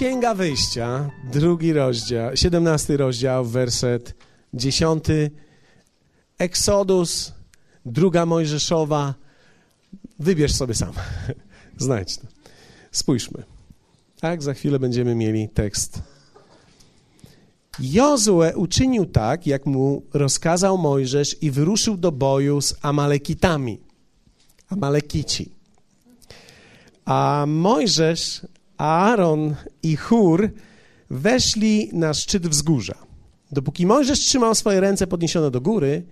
Księga Wyjścia, drugi rozdział, 17 rozdział, werset 10. Eksodus, druga Mojżeszowa. Wybierz sobie sam. Znajdź to. Spójrzmy. Tak, za chwilę będziemy mieli tekst. Jozue uczynił tak, jak mu rozkazał Mojżesz i wyruszył do boju z Amalekitami. Amalekici. A Mojżesz, Aaron i Hur weszli na szczyt wzgórza. Dopóki Mojżesz trzymał swoje ręce podniesione do góry,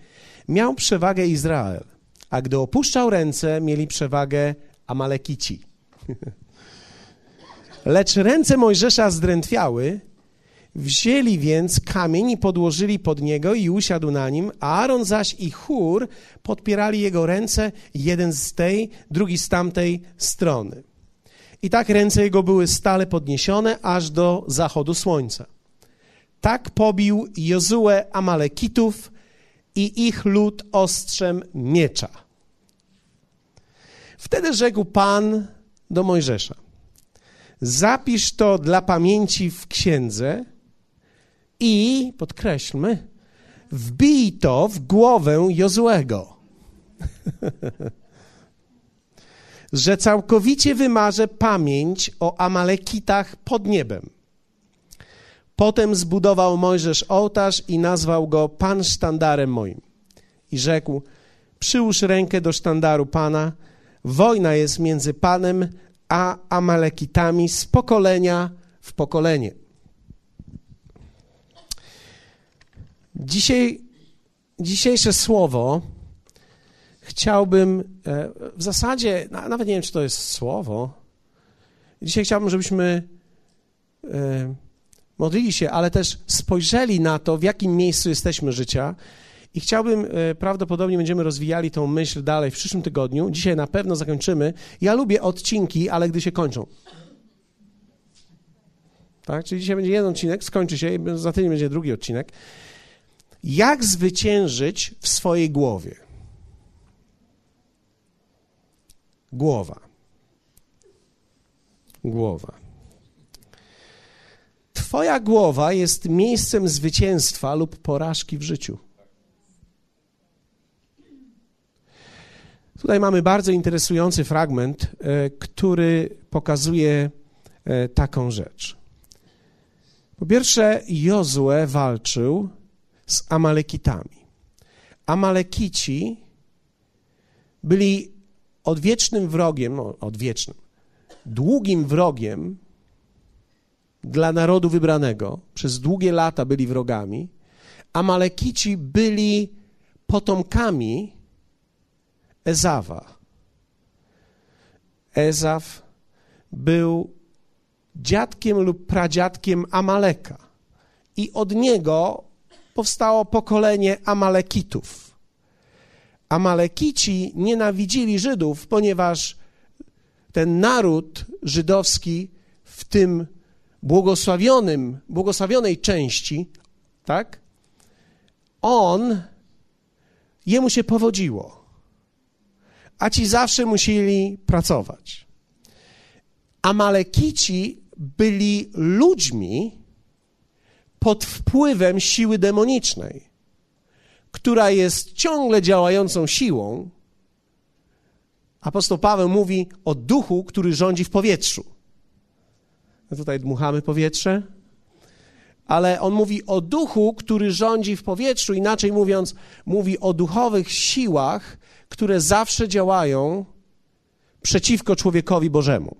miał przewagę Izrael, a gdy opuszczał ręce, mieli przewagę Amalekici. Lecz ręce Mojżesza zdrętwiały, wzięli więc kamień i podłożyli pod niego i usiadł na nim, a Aaron zaś i Hur podpierali jego ręce, jeden z tej, drugi z tamtej strony. I tak ręce jego były stale podniesione aż do zachodu słońca. Tak pobił Jozue Amalekitów i ich lud ostrzem miecza. Wtedy rzekł Pan do Mojżesza: Zapisz to dla pamięci w księdze i, podkreślmy, wbij to w głowę Jozuego. że całkowicie wymarzę pamięć o Amalekitach pod niebem. Potem zbudował Mojżesz ołtarz i nazwał go Pan sztandarem moim. I rzekł: Przyłóż rękę do sztandaru Pana. Wojna jest między Panem a Amalekitami z pokolenia w pokolenie. Dzisiaj, dzisiejsze słowo chciałbym, e, w zasadzie, nawet nie wiem, czy to jest słowo. Dzisiaj chciałbym, żebyśmy e, modlili się, ale też spojrzeli na to, w jakim miejscu jesteśmy życia. I chciałbym, e, prawdopodobnie będziemy rozwijali tą myśl dalej w przyszłym tygodniu. Dzisiaj na pewno zakończymy. Ja lubię odcinki, ale gdy się kończą. Tak? Czyli dzisiaj będzie jeden odcinek, skończy się i za tydzień będzie drugi odcinek. Jak zwyciężyć w swojej głowie? Głowa. Głowa. Twoja głowa jest miejscem zwycięstwa lub porażki w życiu. Tutaj mamy bardzo interesujący fragment, e, który pokazuje e, taką rzecz. Po pierwsze, Jozue walczył z Amalekitami. Amalekici byli odwiecznym wrogiem, odwiecznym, długim wrogiem dla narodu wybranego. Przez długie lata byli wrogami. Amalekici byli potomkami Ezawa. Ezaf był dziadkiem lub pradziadkiem Amaleka. I od niego powstało pokolenie Amalekitów. Amalekici nienawidzili Żydów, ponieważ ten naród żydowski w tym błogosławionym, błogosławionej części, tak? On, jemu się powodziło, a ci zawsze musieli pracować. Amalekici byli ludźmi pod wpływem siły demonicznej która jest ciągle działającą siłą, apostoł Paweł mówi o duchu, który rządzi w powietrzu. My tutaj dmuchamy powietrze, ale on mówi o duchu, który rządzi w powietrzu, inaczej mówiąc, mówi o duchowych siłach, które zawsze działają przeciwko człowiekowi Bożemu.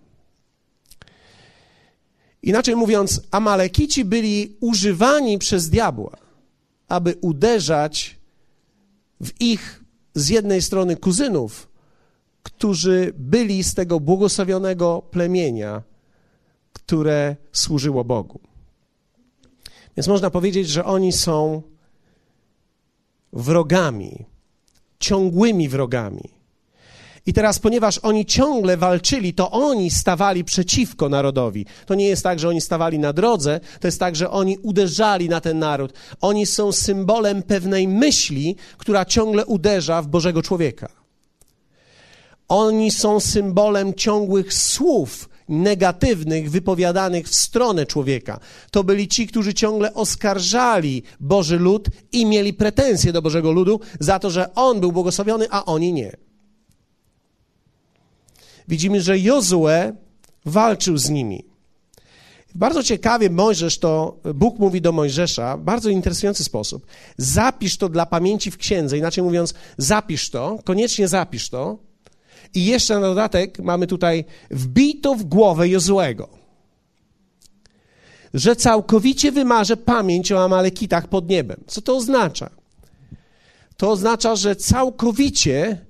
Inaczej mówiąc, Amalekici byli używani przez diabła, aby uderzać w ich z jednej strony kuzynów, którzy byli z tego błogosławionego plemienia, które służyło Bogu. Więc można powiedzieć, że oni są wrogami, ciągłymi wrogami. I teraz, ponieważ oni ciągle walczyli, to oni stawali przeciwko narodowi. To nie jest tak, że oni stawali na drodze, to jest tak, że oni uderzali na ten naród. Oni są symbolem pewnej myśli, która ciągle uderza w Bożego człowieka. Oni są symbolem ciągłych słów negatywnych, wypowiadanych w stronę człowieka. To byli ci, którzy ciągle oskarżali Boży lud i mieli pretensje do Bożego ludu za to, że on był błogosławiony, a oni nie. Widzimy, że Jozue walczył z nimi. Bardzo ciekawie Mojżesz to, Bóg mówi do Mojżesza w bardzo interesujący sposób. Zapisz to dla pamięci w księdze, inaczej mówiąc, zapisz to, koniecznie zapisz to. I jeszcze na dodatek mamy tutaj wbij to w głowę Jozłego, że całkowicie wymarzę pamięć o Amalekitach pod niebem. Co to oznacza? To oznacza, że całkowicie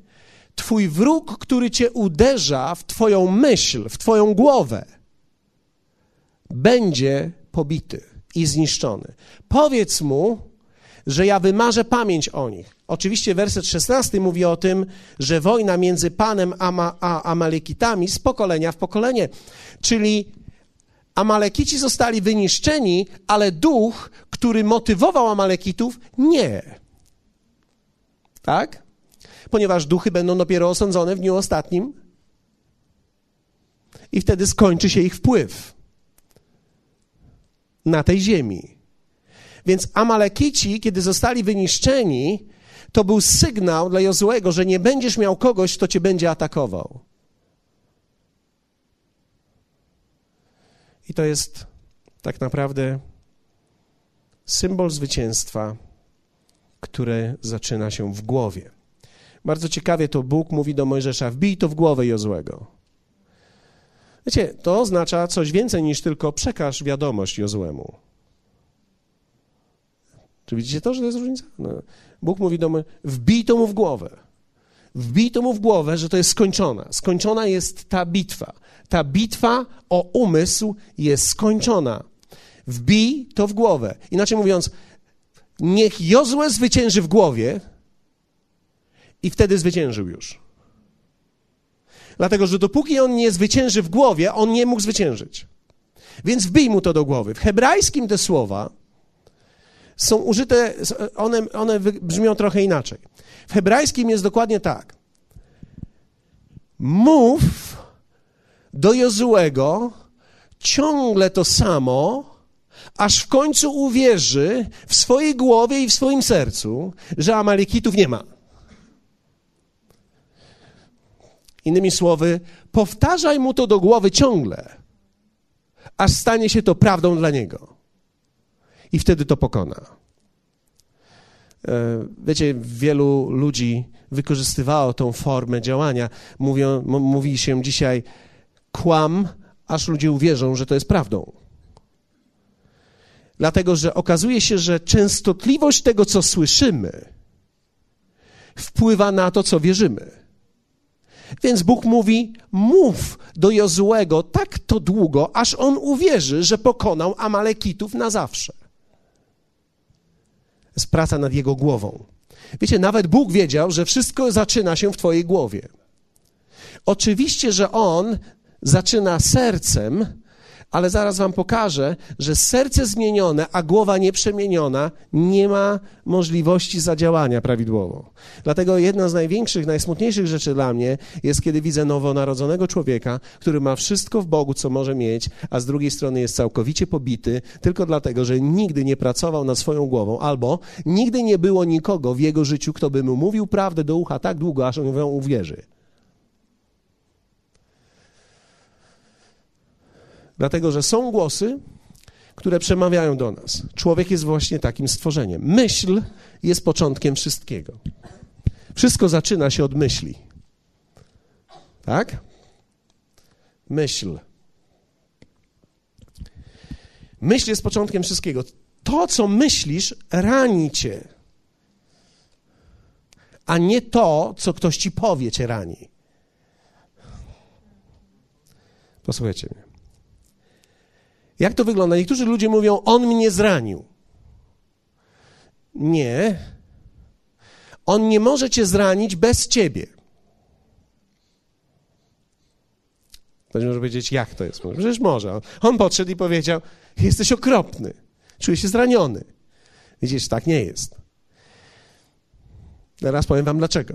twój wróg, który cię uderza w twoją myśl, w twoją głowę, będzie pobity i zniszczony. Powiedz mu, że ja wymarzę pamięć o nich. Oczywiście werset 16 mówi o tym, że wojna między Panem Ama, a Amalekitami z pokolenia w pokolenie. Czyli Amalekici zostali wyniszczeni, ale duch, który motywował Amalekitów, nie. Tak? Ponieważ duchy będą dopiero osądzone w dniu ostatnim i wtedy skończy się ich wpływ na tej ziemi. Więc Amalekici, kiedy zostali wyniszczeni, to był sygnał dla Jozłego, że nie będziesz miał kogoś, kto cię będzie atakował. I to jest tak naprawdę symbol zwycięstwa, które zaczyna się w głowie. Bardzo ciekawie to Bóg mówi do Mojżesza: wbij to w głowę Jozłego. Wiecie, to oznacza coś więcej niż tylko przekaż wiadomość Jozłemu. Czy widzicie to, że to jest różnica? No. Bóg mówi do mnie, wbij to mu w głowę. Wbij to mu w głowę, że to jest skończona. Skończona jest ta bitwa. Ta bitwa o umysł jest skończona. Wbij to w głowę. Inaczej mówiąc, niech Jozue zwycięży w głowie i wtedy zwyciężył już. Dlatego, że dopóki on nie zwycięży w głowie, on nie mógł zwyciężyć. Więc wbij mu to do głowy. W hebrajskim te słowa są użyte, one, one brzmią trochę inaczej. W hebrajskim jest dokładnie tak. Mów do Jozułego ciągle to samo, aż w końcu uwierzy w swojej głowie i w swoim sercu, że Amalekitów nie ma. Innymi słowy, powtarzaj mu to do głowy ciągle, aż stanie się to prawdą dla niego. I wtedy to pokona. E, wiecie, wielu ludzi wykorzystywało tą formę działania. Mówią, mówi się dzisiaj, kłam, aż ludzie uwierzą, że to jest prawdą. Dlatego, że okazuje się, że częstotliwość tego, co słyszymy, wpływa na to, co wierzymy. Więc Bóg mówi: Mów do Jozłego tak to długo, aż on uwierzy, że pokonał Amalekitów na zawsze. Jest praca nad jego głową. Wiecie, nawet Bóg wiedział, że wszystko zaczyna się w Twojej głowie. Oczywiście, że on zaczyna sercem, ale zaraz wam pokażę, że serce zmienione, a głowa nieprzemieniona nie ma możliwości zadziałania prawidłowo. Dlatego jedna z największych, najsmutniejszych rzeczy dla mnie jest, kiedy widzę nowonarodzonego człowieka, który ma wszystko w Bogu, co może mieć, a z drugiej strony jest całkowicie pobity, tylko dlatego, że nigdy nie pracował nad swoją głową, albo nigdy nie było nikogo w jego życiu, kto by mu mówił prawdę do ucha tak długo, aż on ją uwierzy. Dlatego, że są głosy, które przemawiają do nas. Człowiek jest właśnie takim stworzeniem. Myśl jest początkiem wszystkiego. Wszystko zaczyna się od myśli. Tak? Myśl. Myśl jest początkiem wszystkiego. To, co myślisz, rani cię, a nie to, co ktoś ci powie, cię rani. Posłuchajcie mnie. Jak to wygląda? Niektórzy ludzie mówią, on mnie zranił. Nie. On nie może cię zranić bez ciebie. Ktoś może powiedzieć, jak to jest? Przecież może. On podszedł i powiedział, jesteś okropny. Czuję się zraniony. Widzisz, tak nie jest. Teraz powiem wam dlaczego.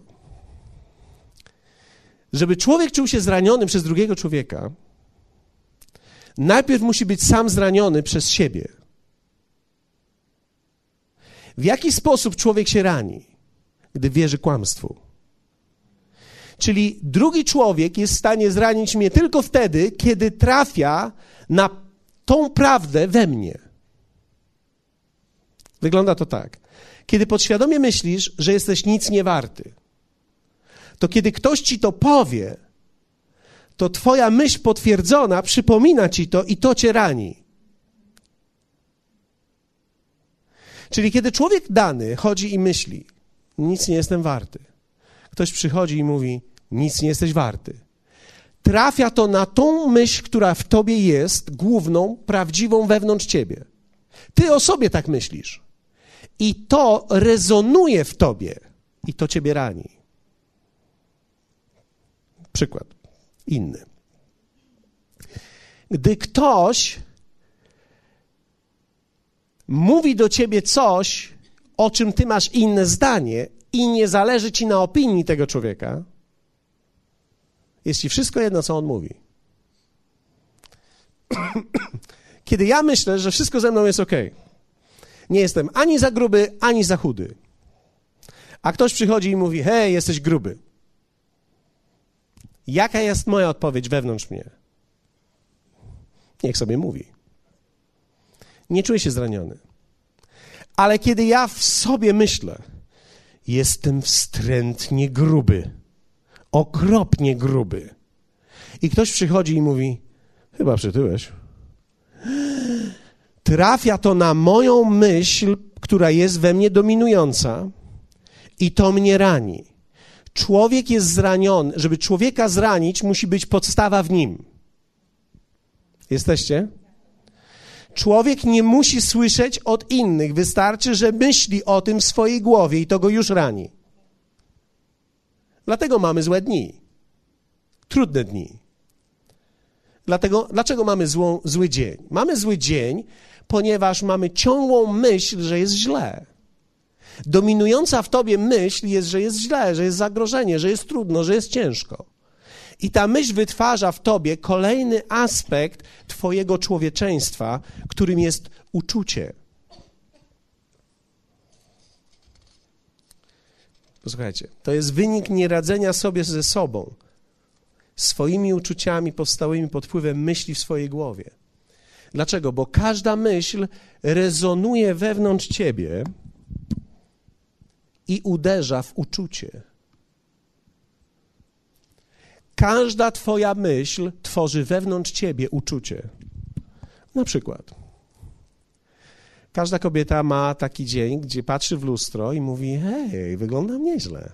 Żeby człowiek czuł się zraniony przez drugiego człowieka, najpierw musi być sam zraniony przez siebie. W jaki sposób człowiek się rani, gdy wierzy kłamstwu? Czyli drugi człowiek jest w stanie zranić mnie tylko wtedy, kiedy trafia na tą prawdę we mnie. Wygląda to tak. Kiedy podświadomie myślisz, że jesteś nic nie warty, to kiedy ktoś ci to powie, to twoja myśl potwierdzona przypomina ci to i to cię rani. Czyli kiedy człowiek dany chodzi i myśli, nic nie jestem warty, ktoś przychodzi i mówi, nic nie jesteś warty. Trafia to na tą myśl, która w tobie jest, główną, prawdziwą wewnątrz ciebie. Ty o sobie tak myślisz. I to rezonuje w tobie i to ciebie rani. Przykład inny. Gdy ktoś mówi do ciebie coś, o czym ty masz inne zdanie i nie zależy ci na opinii tego człowieka, jest ci wszystko jedno, co on mówi. Kiedy ja myślę, że wszystko ze mną jest ok, nie jestem ani za gruby, ani za chudy, a ktoś przychodzi i mówi: Hej, jesteś gruby. Jaka jest moja odpowiedź wewnątrz mnie? Niech sobie mówi. Nie czuję się zraniony. Ale kiedy ja w sobie myślę, jestem wstrętnie gruby, okropnie gruby, i ktoś przychodzi i mówi: Chyba przytyłeś. Trafia to na moją myśl, która jest we mnie dominująca, i to mnie rani. Człowiek jest zraniony. Żeby człowieka zranić, musi być podstawa w nim. Jesteście? Człowiek nie musi słyszeć od innych, wystarczy, że myśli o tym w swojej głowie i to go już rani. Dlatego mamy złe dni, trudne dni. Dlatego, dlaczego mamy złą, zły dzień? Mamy zły dzień, ponieważ mamy ciągłą myśl, że jest źle. Dominująca w tobie myśl jest, że jest źle, że jest zagrożenie, że jest trudno, że jest ciężko. I ta myśl wytwarza w tobie kolejny aspekt twojego człowieczeństwa, którym jest uczucie. Posłuchajcie, to jest wynik nieradzenia sobie ze sobą, swoimi uczuciami powstałymi pod wpływem myśli w swojej głowie. Dlaczego? Bo każda myśl rezonuje wewnątrz ciebie i uderza w uczucie. Każda Twoja myśl tworzy wewnątrz Ciebie uczucie. Na przykład, każda kobieta ma taki dzień, gdzie patrzy w lustro i mówi: Hej, wyglądam nieźle.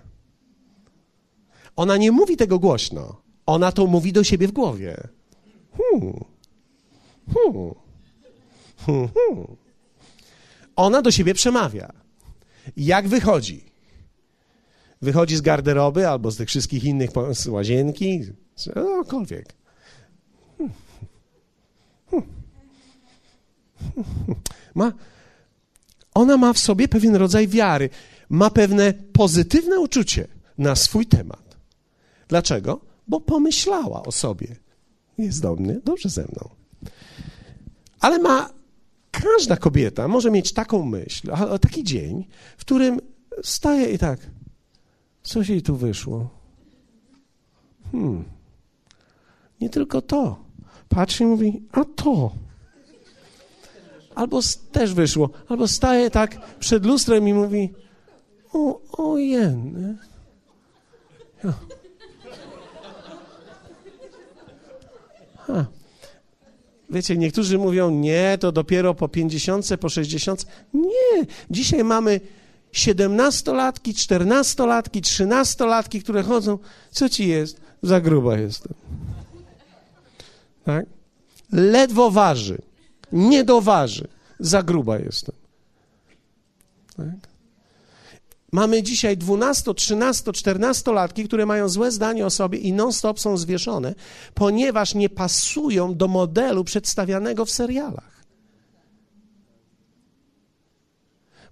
Ona nie mówi tego głośno, ona to mówi do siebie w głowie. Hmm. Hmm. Hmm. hmm. Ona do siebie przemawia. Jak wychodzi? Wychodzi z garderoby albo z tych wszystkich innych, z łazienki, cokolwiek. Ma, ona ma w sobie pewien rodzaj wiary, ma pewne pozytywne uczucie na swój temat. Dlaczego? Bo pomyślała o sobie. Jest do mnie, dobrze ze mną. Ale ma każda kobieta może mieć taką myśl, taki dzień, w którym staje i tak. Coś jej tu wyszło. Hmm. Nie tylko to. Patrzy i mówi, a to. Albo też wyszło. Albo staje tak przed lustrem i mówi, o, o jen. Ja. Ha. Wiecie, niektórzy mówią, nie, to dopiero po 50, po 60. Nie, dzisiaj mamy siedemnastolatki, czternastolatki, trzynastolatki, które chodzą. Co ci jest? Za gruba jestem. Tak? Ledwo waży. Nie doważy. Za gruba jestem. Tak? Mamy dzisiaj 12, 13, 14 latki, które mają złe zdanie o sobie i non-stop są zwieszone, ponieważ nie pasują do modelu przedstawianego w serialach.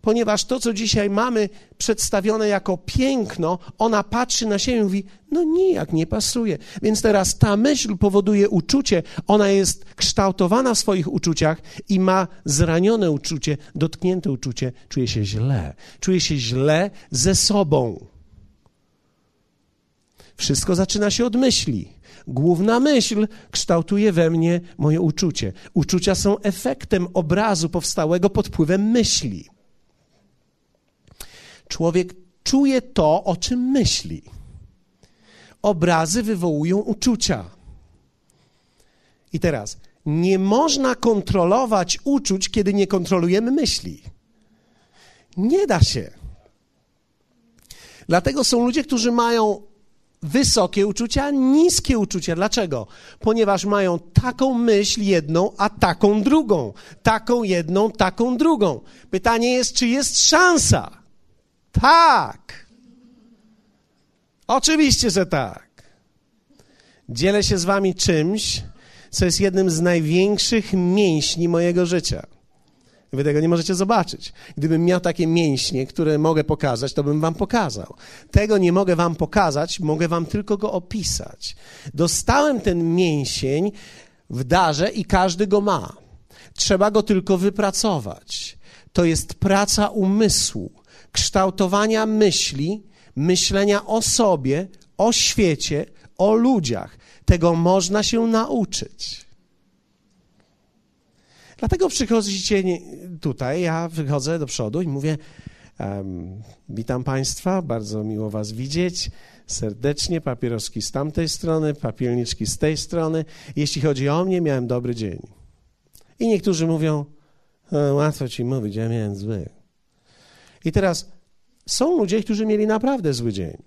Ponieważ to, co dzisiaj mamy przedstawione jako piękno, ona patrzy na siebie i mówi: No nijak nie pasuje. Więc teraz ta myśl powoduje uczucie, ona jest kształtowana w swoich uczuciach i ma zranione uczucie, dotknięte uczucie, czuje się źle. Czuje się źle ze sobą. Wszystko zaczyna się od myśli. Główna myśl kształtuje we mnie moje uczucie. Uczucia są efektem obrazu powstałego pod wpływem myśli. Człowiek czuje to, o czym myśli. Obrazy wywołują uczucia. I teraz, nie można kontrolować uczuć, kiedy nie kontrolujemy myśli. Nie da się. Dlatego są ludzie, którzy mają wysokie uczucia, niskie uczucia. Dlaczego? Ponieważ mają taką myśl jedną, a taką drugą. Taką jedną, taką drugą. Pytanie jest, czy jest szansa? Tak. Oczywiście, że tak. Dzielę się z wami czymś, co jest jednym z największych mięśni mojego życia. Wy tego nie możecie zobaczyć. Gdybym miał takie mięśnie, które mogę pokazać, to bym wam pokazał. Tego nie mogę wam pokazać, mogę wam tylko go opisać. Dostałem ten mięsień w darze i każdy go ma. Trzeba go tylko wypracować. To jest praca umysłu, kształtowania myśli, myślenia o sobie, o świecie, o ludziach. Tego można się nauczyć. Dlatego przychodzicie tutaj, ja wychodzę do przodu i mówię: um, Witam Państwa, bardzo miło Was widzieć. Serdecznie, papieroski z tamtej strony, papielniczki z tej strony. Jeśli chodzi o mnie, miałem dobry dzień. I niektórzy mówią: Łatwo ci mówić, ja miałem zły. I teraz są ludzie, którzy mieli naprawdę zły dzień.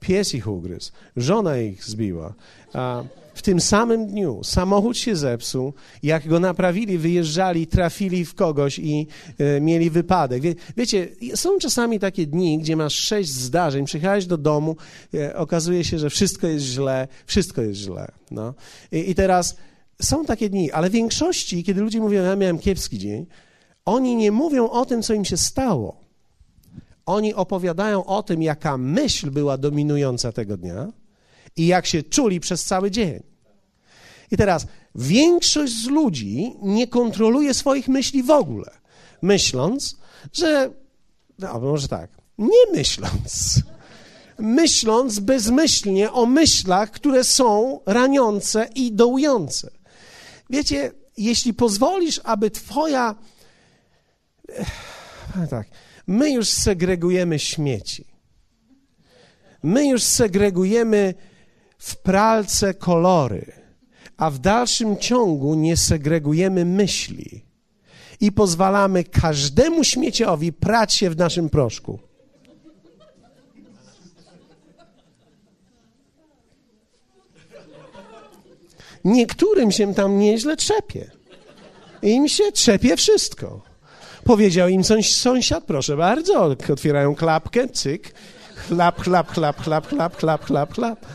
Pies ich ugryzł, żona ich zbiła. A w tym samym dniu samochód się zepsuł, jak go naprawili, wyjeżdżali, trafili w kogoś i e, mieli wypadek. Wie, wiecie, są czasami takie dni, gdzie masz sześć zdarzeń, przyjechałeś do domu, e, okazuje się, że wszystko jest źle, wszystko jest źle. No. I, I teraz są takie dni, ale w większości, kiedy ludzie mówią, ja miałem kiepski dzień, oni nie mówią o tym, co im się stało. Oni opowiadają o tym, jaka myśl była dominująca tego dnia, i jak się czuli przez cały dzień. I teraz większość z ludzi nie kontroluje swoich myśli w ogóle, myśląc, że. No, może tak, nie myśląc. Myśląc bezmyślnie o myślach, które są raniące i dołujące. Wiecie, jeśli pozwolisz, aby Twoja. Tak, my już segregujemy śmieci. My już segregujemy w pralce kolory, a w dalszym ciągu nie segregujemy myśli i pozwalamy każdemu śmieciowi prać się w naszym proszku. Niektórym się tam nieźle trzepie. Im się trzepie wszystko. Powiedział im sąsiad, proszę bardzo, otwierają klapkę, cyk, chlap, chlap, chlap, chlap, chlap, chlap, chlap, chlap.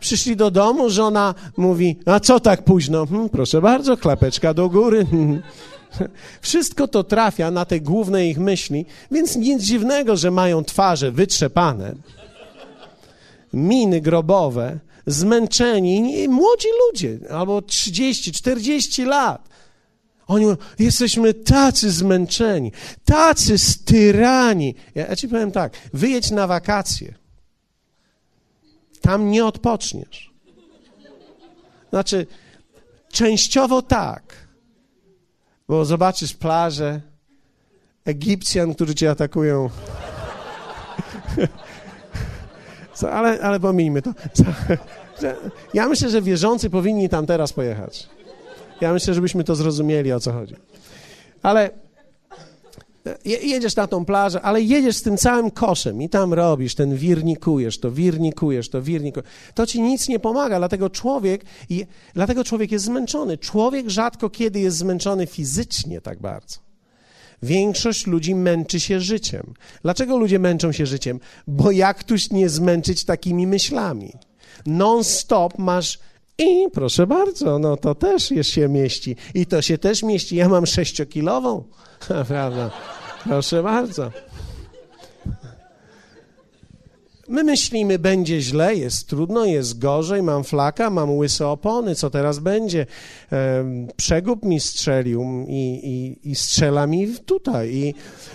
Przyszli do domu, żona mówi, a co tak późno? Hm, proszę bardzo, klapeczka do góry. Wszystko to trafia na te główne ich myśli, więc nic dziwnego, że mają twarze wytrzepane, miny grobowe, zmęczeni, młodzi ludzie, albo 30, 40 lat. Oni mówią, jesteśmy tacy zmęczeni, tacy styrani. Ja, ja ci powiem tak, wyjedź na wakacje tam nie odpoczniesz. Znaczy, częściowo tak, bo zobaczysz plażę Egipcjan, którzy cię atakują. ale, ale pomijmy to. Ja myślę, że wierzący powinni tam teraz pojechać. Ja myślę, żebyśmy to zrozumieli, o co chodzi. Ale jedziesz na tą plażę, ale jedziesz z tym całym koszem i tam robisz, ten wirnikujesz, to wirnikujesz, to wirnikujesz. To ci nic nie pomaga, dlatego człowiek, i, dlatego człowiek jest zmęczony. Człowiek rzadko kiedy jest zmęczony fizycznie tak bardzo. Większość ludzi męczy się życiem. Dlaczego ludzie męczą się życiem? Bo jak tuś nie zmęczyć takimi myślami? Non-stop masz i proszę bardzo, no to też się mieści. I to się też mieści. Ja mam sześciokilową, prawda? Proszę bardzo. My myślimy, będzie źle, jest trudno, jest gorzej, mam flaka, mam łyse opony, co teraz będzie? Przegub mi strzelił i, i, i strzela mi tutaj. I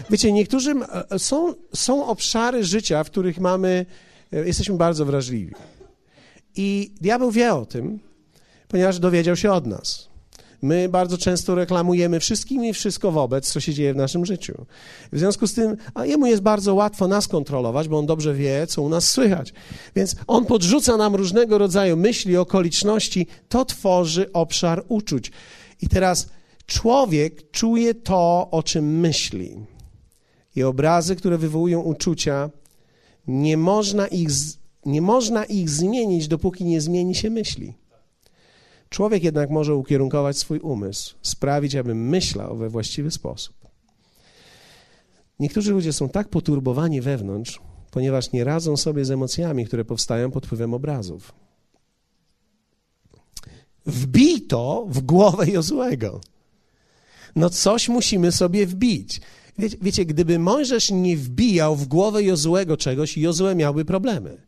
wiecie, niektórzy e, są, są obszary życia, w których mamy, e, jesteśmy bardzo wrażliwi. I diabeł wie o tym, ponieważ dowiedział się od nas. My bardzo często reklamujemy wszystkim i wszystko wobec, co się dzieje w naszym życiu. W związku z tym, a jemu jest bardzo łatwo nas kontrolować, bo on dobrze wie, co u nas słychać. Więc on podrzuca nam różnego rodzaju myśli, okoliczności, to tworzy obszar uczuć. I teraz człowiek czuje to, o czym myśli. I obrazy, które wywołują uczucia, nie można ich, nie można ich zmienić, dopóki nie zmieni się myśli. Człowiek jednak może ukierunkować swój umysł, sprawić, aby myślał we właściwy sposób. Niektórzy ludzie są tak poturbowani wewnątrz, ponieważ nie radzą sobie z emocjami, które powstają pod wpływem obrazów. Wbij to w głowę Jozłego. No coś musimy sobie wbić. Wiecie, gdyby Mojżesz nie wbijał w głowę Jozłego czegoś, Jozue miałby problemy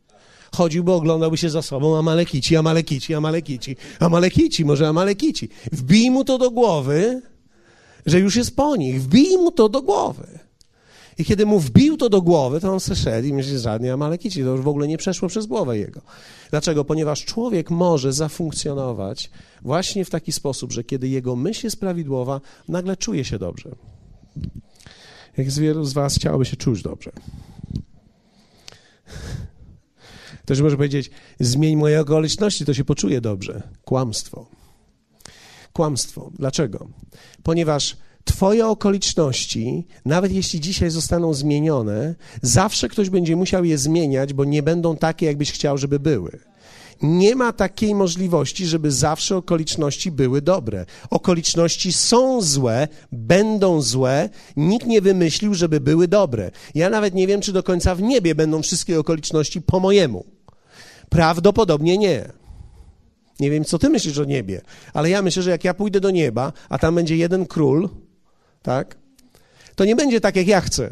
chodziłby, oglądałby się za sobą Amalekici, Amalekici, Amalekici, Amalekici, może Amalekici. Wbij mu to do głowy, że już jest po nich. Wbij mu to do głowy. I kiedy mu wbił to do głowy, to on se szedł i myśli, żadnie Amalekici, to już w ogóle nie przeszło przez głowę jego. Dlaczego? Ponieważ człowiek może zafunkcjonować właśnie w taki sposób, że kiedy jego myśl jest prawidłowa, nagle czuje się dobrze. Jak z wielu z was chciałoby się czuć dobrze. Ktoś może powiedzieć, zmień moje okoliczności, to się poczuje dobrze. Kłamstwo. Kłamstwo. Dlaczego? Ponieważ Twoje okoliczności, nawet jeśli dzisiaj zostaną zmienione, zawsze ktoś będzie musiał je zmieniać, bo nie będą takie, jakbyś chciał, żeby były. Nie ma takiej możliwości, żeby zawsze okoliczności były dobre. Okoliczności są złe, będą złe, nikt nie wymyślił, żeby były dobre. Ja nawet nie wiem, czy do końca w niebie będą wszystkie okoliczności po mojemu. Prawdopodobnie nie. Nie wiem, co ty myślisz o niebie, ale ja myślę, że jak ja pójdę do nieba, a tam będzie jeden król, tak, to nie będzie tak, jak ja chcę.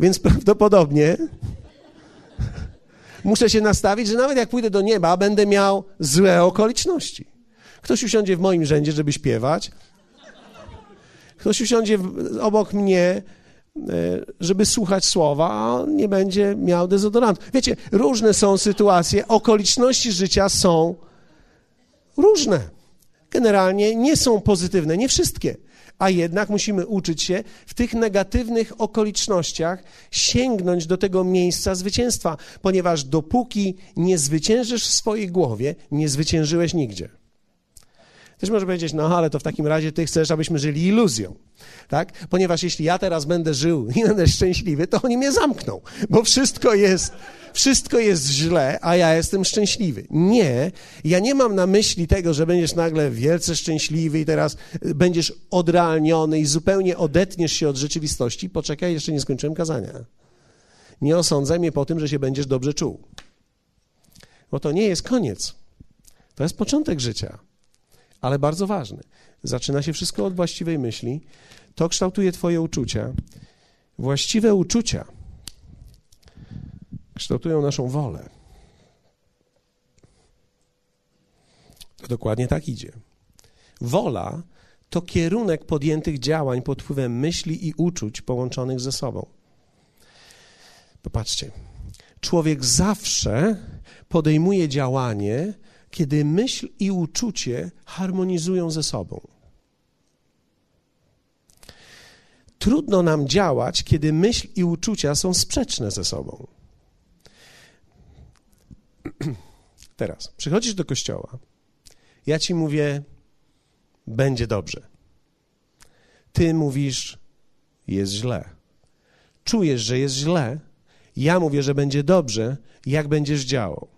Więc prawdopodobnie muszę się nastawić, że nawet jak pójdę do nieba, będę miał złe okoliczności. Ktoś usiądzie w moim rzędzie, żeby śpiewać. Ktoś usiądzie obok mnie, żeby słuchać słowa, a nie będzie miał dezodorantu. Wiecie, różne są sytuacje, okoliczności życia są różne. Generalnie nie są pozytywne, nie wszystkie. A jednak musimy uczyć się w tych negatywnych okolicznościach sięgnąć do tego miejsca zwycięstwa, ponieważ dopóki nie zwyciężysz w swojej głowie, nie zwyciężyłeś nigdzie. Ktoś może powiedzieć, no ale to w takim razie ty chcesz, abyśmy żyli iluzją, tak? Ponieważ jeśli ja teraz będę żył i będę szczęśliwy, to oni mnie zamkną, bo wszystko jest, wszystko jest źle, a ja jestem szczęśliwy. Nie, ja nie mam na myśli tego, że będziesz nagle wielce szczęśliwy i teraz będziesz odrealniony i zupełnie odetniesz się od rzeczywistości. Poczekaj, jeszcze nie skończyłem kazania. Nie osądzaj mnie po tym, że się będziesz dobrze czuł. Bo to nie jest koniec. To jest początek życia ale bardzo ważny. Zaczyna się wszystko od właściwej myśli. To kształtuje Twoje uczucia. Właściwe uczucia kształtują naszą wolę. To dokładnie tak idzie. Wola to kierunek podjętych działań pod wpływem myśli i uczuć połączonych ze sobą. Popatrzcie. Człowiek zawsze podejmuje działanie kiedy myśl i uczucie harmonizują ze sobą. Trudno nam działać, kiedy myśl i uczucia są sprzeczne ze sobą. Teraz przychodzisz do kościoła, ja ci mówię, będzie dobrze. Ty mówisz, jest źle. Czujesz, że jest źle, ja mówię, że będzie dobrze, jak będziesz działał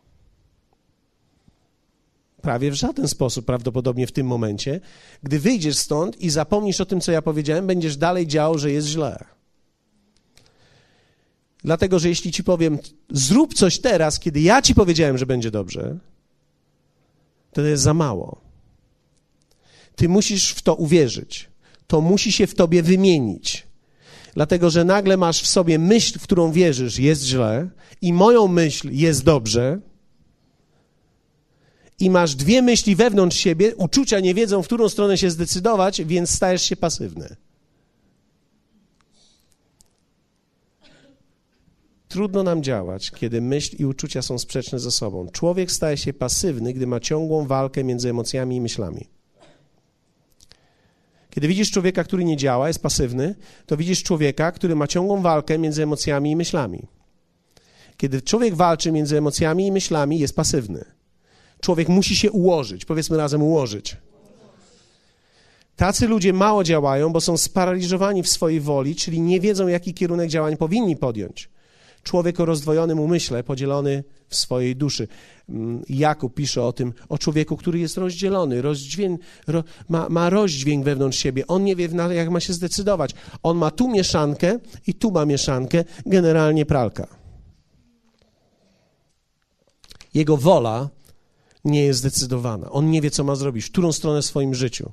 prawie w żaden sposób prawdopodobnie w tym momencie. Gdy wyjdziesz stąd i zapomnisz o tym, co ja powiedziałem, będziesz dalej działał, że jest źle. Dlatego, że jeśli ci powiem, zrób coś teraz, kiedy ja ci powiedziałem, że będzie dobrze, to, jest za mało. Ty musisz w to uwierzyć. To musi się w tobie wymienić. dlatego że nagle masz w sobie myśl, w którą wierzysz, jest źle, i moją myśl jest dobrze, i masz dwie myśli wewnątrz siebie, uczucia nie wiedzą, w którą stronę się zdecydować, więc stajesz się pasywny. Trudno nam działać, kiedy myśl i uczucia są sprzeczne ze sobą. Człowiek staje się pasywny, gdy ma ciągłą walkę między emocjami i myślami. Kiedy widzisz człowieka, który nie działa, jest pasywny, to widzisz człowieka, który ma ciągłą walkę między emocjami i myślami. Kiedy człowiek walczy między emocjami i myślami, jest pasywny. Człowiek musi się ułożyć, powiedzmy razem ułożyć. Tacy ludzie mało działają, bo są sparaliżowani w swojej woli, czyli nie wiedzą, jaki kierunek działań powinni podjąć. Człowiek o rozdwojonym umyśle, podzielony w swojej duszy. Mm, Jakub pisze o tym, o człowieku, który jest rozdzielony, rozdźwięk, ro, ma, ma rozdźwięk wewnątrz siebie. On nie wie, jak ma się zdecydować. On ma tu mieszankę i tu ma mieszankę, generalnie pralka. Jego wola nie jest zdecydowana. On nie wie, co ma zrobić, w którą stronę w swoim życiu.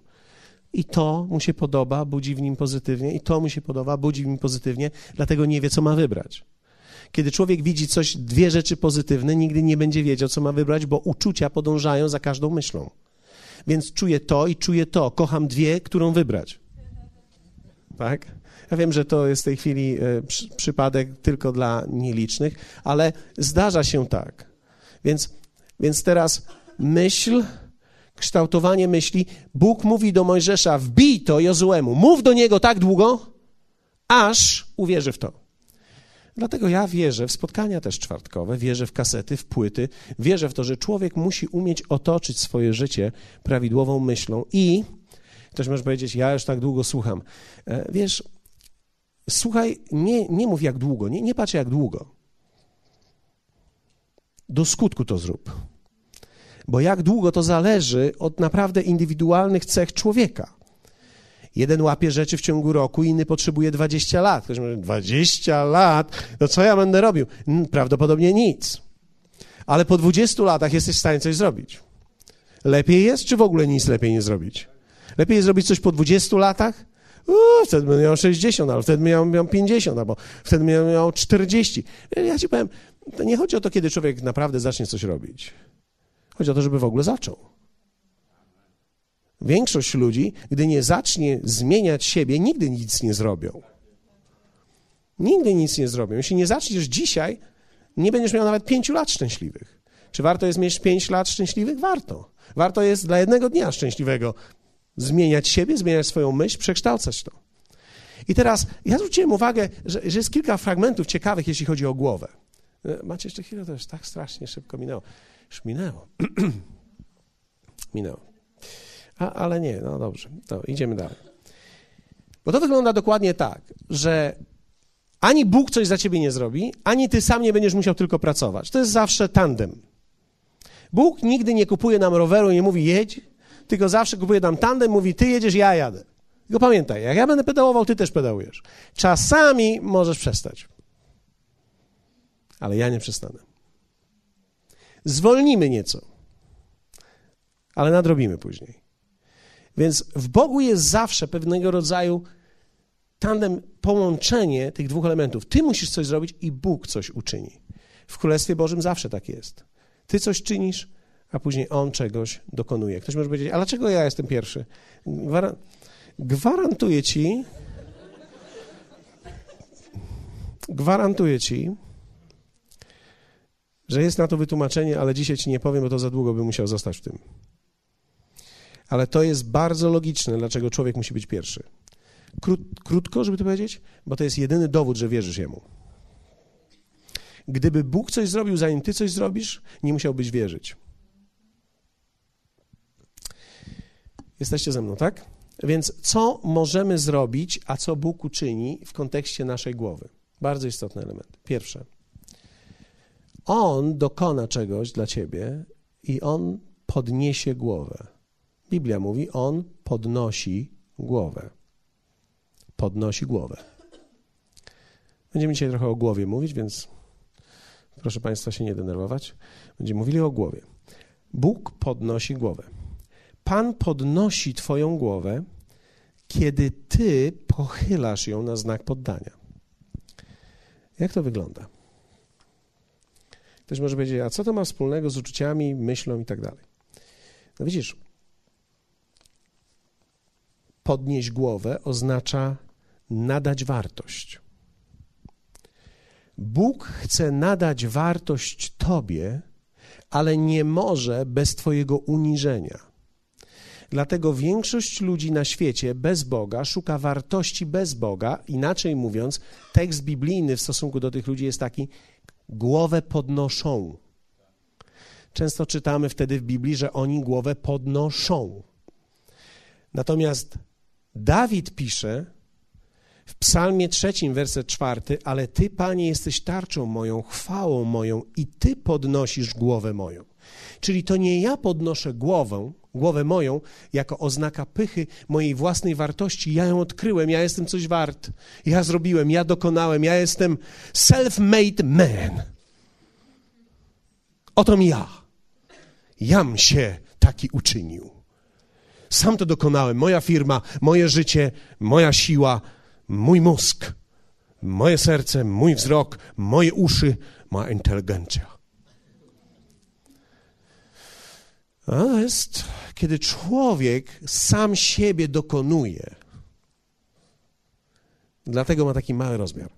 I to mu się podoba, budzi w nim pozytywnie, i to mu się podoba, budzi w nim pozytywnie, dlatego nie wie, co ma wybrać. Kiedy człowiek widzi coś, dwie rzeczy pozytywne, nigdy nie będzie wiedział, co ma wybrać, bo uczucia podążają za każdą myślą. Więc czuję to i czuję to. Kocham dwie, którą wybrać. Tak? Ja wiem, że to jest w tej chwili e, przy, przypadek tylko dla nielicznych, ale zdarza się tak. Więc, więc teraz myśl, kształtowanie myśli. Bóg mówi do Mojżesza: wbij to Jozuemu, mów do niego tak długo, aż uwierzy w to. Dlatego ja wierzę w spotkania też czwartkowe, wierzę w kasety, w płyty, wierzę w to, że człowiek musi umieć otoczyć swoje życie prawidłową myślą i ktoś może powiedzieć, ja już tak długo słucham. E, wiesz, słuchaj, nie, nie mów jak długo, nie, nie patrz jak długo. Do skutku to zrób. Bo jak długo to zależy od naprawdę indywidualnych cech człowieka. Jeden łapie rzeczy w ciągu roku, inny potrzebuje 20 lat. Ktoś mówi, 20 lat? No co ja będę robił? Prawdopodobnie nic. Ale po 20 latach jesteś w stanie coś zrobić. Lepiej jest, czy w ogóle nic lepiej nie zrobić? Lepiej jest zrobić coś po 20 latach? Wtedy będę miał 60, albo wtedy miał, miał 50, albo wtedy miał, miał 40. Ja ci powiem, to nie chodzi o to, kiedy człowiek naprawdę zacznie coś robić. Chodzi o to, żeby w ogóle zaczął. Większość ludzi, gdy nie zacznie zmieniać siebie, nigdy nic nie zrobią. Nigdy nic nie zrobią. Jeśli nie zaczniesz dzisiaj, nie będziesz miał nawet pięciu lat szczęśliwych. Czy warto jest mieć pięć lat szczęśliwych? Warto. Warto jest dla jednego dnia szczęśliwego zmieniać siebie, zmieniać swoją myśl, przekształcać to. I teraz ja zwróciłem uwagę, że, że jest kilka fragmentów ciekawych, jeśli chodzi o głowę. E, macie jeszcze chwilę? To już tak strasznie szybko minęło. Już minęło. minęło. A, ale nie, no dobrze, to idziemy dalej. Bo to wygląda dokładnie tak, że ani Bóg coś za ciebie nie zrobi, ani ty sam nie będziesz musiał tylko pracować. To jest zawsze tandem. Bóg nigdy nie kupuje nam roweru i nie mówi jedź, tylko zawsze kupuje nam tandem, mówi ty jedziesz, ja jadę. Tylko pamiętaj, jak ja będę pedałował, ty też pedałujesz. Czasami możesz przestać. Ale ja nie przestanę. Zwolnimy nieco, ale nadrobimy później. Więc w Bogu jest zawsze pewnego rodzaju tandem, połączenie tych dwóch elementów. Ty musisz coś zrobić i Bóg coś uczyni. W Królestwie Bożym zawsze tak jest. Ty coś czynisz, a później On czegoś dokonuje. Ktoś może powiedzieć, a dlaczego ja jestem pierwszy? Gwar gwarantuję ci, gwarantuję ci, że jest na to wytłumaczenie, ale dzisiaj ci nie powiem, bo to za długo bym musiał zostać w tym ale to jest bardzo logiczne, dlaczego człowiek musi być pierwszy. Krót, krótko, żeby to powiedzieć, bo to jest jedyny dowód, że wierzysz Jemu. Gdyby Bóg coś zrobił, zanim ty coś zrobisz, nie musiałbyś wierzyć. Jesteście ze mną, tak? Więc co możemy zrobić, a co Bóg uczyni w kontekście naszej głowy? Bardzo istotny element. Pierwsze. On dokona czegoś dla ciebie i on podniesie głowę. Biblia mówi, on podnosi głowę. Podnosi głowę. Będziemy dzisiaj trochę o głowie mówić, więc proszę Państwa się nie denerwować. Będziemy mówili o głowie. Bóg podnosi głowę. Pan podnosi Twoją głowę, kiedy ty pochylasz ją na znak poddania. Jak to wygląda? Ktoś może powiedzieć, a co to ma wspólnego z uczuciami, myślą i tak dalej? No widzisz, podnieść głowę oznacza nadać wartość. Bóg chce nadać wartość Tobie, ale nie może bez Twojego uniżenia. Dlatego większość ludzi na świecie bez Boga szuka wartości bez Boga. Inaczej mówiąc, tekst biblijny w stosunku do tych ludzi jest taki: głowę podnoszą. Często czytamy wtedy w Biblii, że oni głowę podnoszą. Natomiast Dawid pisze w Psalmie trzecim, werset czwarty, ale Ty, Panie, jesteś tarczą moją, chwałą moją i Ty podnosisz głowę moją. Czyli to nie ja podnoszę głowę, głowę moją, jako oznaka pychy mojej własnej wartości. Ja ją odkryłem, ja jestem coś wart, ja zrobiłem, ja dokonałem, ja jestem self-made man. Oto mi ja. Jam się taki uczynił. Sam to dokonałem. Moja firma, moje życie, moja siła, mój mózg, moje serce, mój wzrok, moje uszy, moja inteligencja. To jest, kiedy człowiek sam siebie dokonuje. Dlatego ma taki mały rozmiar.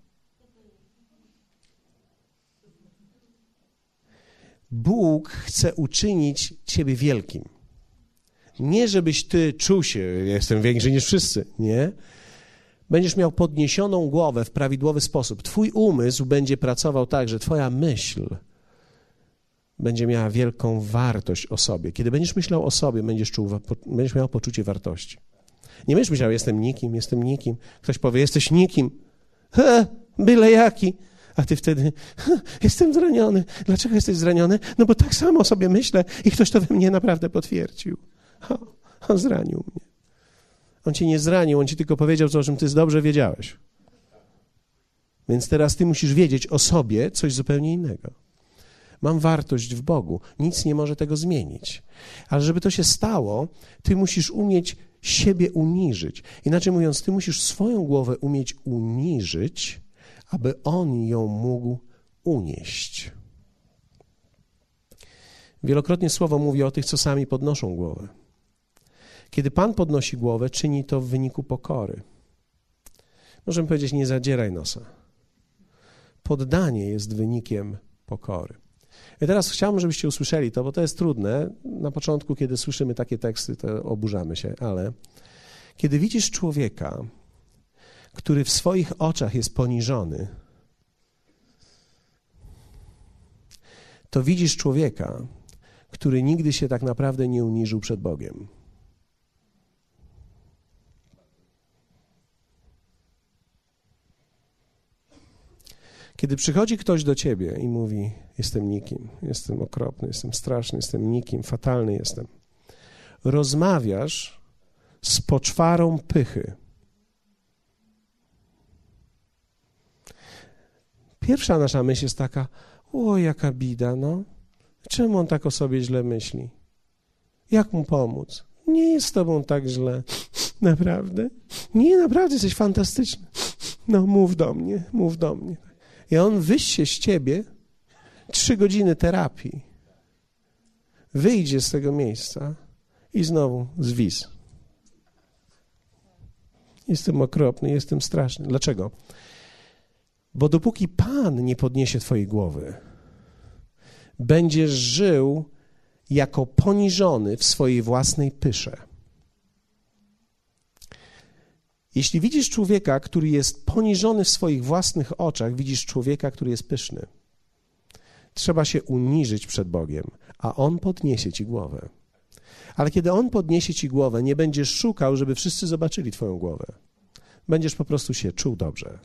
Bóg chce uczynić ciebie wielkim. Nie, żebyś ty czuł się, jestem większy niż wszyscy, nie. Będziesz miał podniesioną głowę w prawidłowy sposób. Twój umysł będzie pracował tak, że twoja myśl będzie miała wielką wartość o sobie. Kiedy będziesz myślał o sobie, będziesz, czuł, będziesz miał poczucie wartości. Nie będziesz myślał, jestem nikim, jestem nikim. Ktoś powie, jesteś nikim. He, byle jaki. A ty wtedy, jestem zraniony. Dlaczego jesteś zraniony? No bo tak samo o sobie myślę i ktoś to we mnie naprawdę potwierdził. O, on zranił mnie. On cię nie zranił, on ci tylko powiedział coś, o czym ty dobrze wiedziałeś. Więc teraz ty musisz wiedzieć o sobie coś zupełnie innego. Mam wartość w Bogu, nic nie może tego zmienić. Ale żeby to się stało, ty musisz umieć siebie uniżyć. Inaczej mówiąc, ty musisz swoją głowę umieć uniżyć, aby on ją mógł unieść. Wielokrotnie słowo mówi o tych, co sami podnoszą głowę. Kiedy Pan podnosi głowę, czyni to w wyniku pokory. Możemy powiedzieć, nie zadzieraj nosa. Poddanie jest wynikiem pokory. I teraz chciałbym, żebyście usłyszeli to, bo to jest trudne. Na początku, kiedy słyszymy takie teksty, to oburzamy się, ale kiedy widzisz człowieka, który w swoich oczach jest poniżony, to widzisz człowieka, który nigdy się tak naprawdę nie uniżył przed Bogiem. Kiedy przychodzi ktoś do ciebie i mówi: Jestem nikim, jestem okropny, jestem straszny, jestem nikim, fatalny jestem, rozmawiasz z poczwarą pychy. Pierwsza nasza myśl jest taka: O, jaka bida, no. Czemu on tak o sobie źle myśli? Jak mu pomóc? Nie jest z tobą tak źle. Naprawdę? Nie, naprawdę jesteś fantastyczny. No, mów do mnie, mów do mnie. I on wyjdzie z ciebie trzy godziny terapii. Wyjdzie z tego miejsca i znowu zwis. Jestem okropny, jestem straszny. Dlaczego? Bo dopóki Pan nie podniesie Twojej głowy, będziesz żył jako poniżony w swojej własnej pysze. Jeśli widzisz człowieka, który jest poniżony w swoich własnych oczach, widzisz człowieka, który jest pyszny. Trzeba się uniżyć przed Bogiem, a On podniesie ci głowę. Ale kiedy On podniesie ci głowę, nie będziesz szukał, żeby wszyscy zobaczyli Twoją głowę. Będziesz po prostu się czuł dobrze.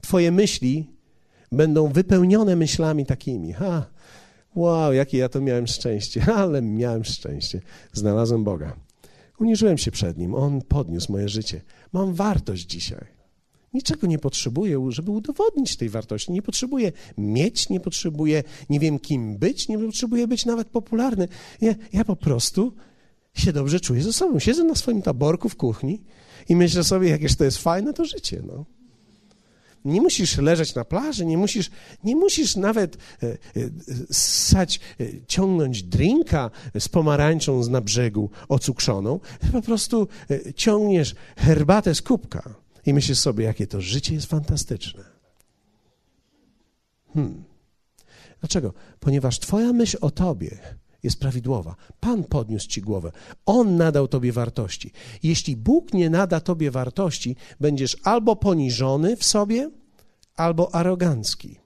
Twoje myśli będą wypełnione myślami takimi. Ha, wow, jakie ja to miałem szczęście, ale miałem szczęście. Znalazłem Boga. Uniżyłem się przed Nim, On podniósł moje życie. Mam wartość dzisiaj. Niczego nie potrzebuję, żeby udowodnić tej wartości. Nie potrzebuję mieć, nie potrzebuję, nie wiem kim być, nie potrzebuję być nawet popularny. Ja, ja po prostu się dobrze czuję ze sobą. Siedzę na swoim taborku w kuchni i myślę sobie, jakież to jest fajne to życie, no. Nie musisz leżeć na plaży, nie musisz, nie musisz nawet e, e, ssać, e, ciągnąć drinka z pomarańczą na brzegu ocukrzoną. Po prostu ciągniesz herbatę z kubka i myślisz sobie, jakie to życie jest fantastyczne. Hmm. Dlaczego? Ponieważ Twoja myśl o Tobie jest prawidłowa. Pan podniósł Ci głowę. On nadał Tobie wartości. Jeśli Bóg nie nada Tobie wartości, będziesz albo poniżony w sobie, albo arogancki.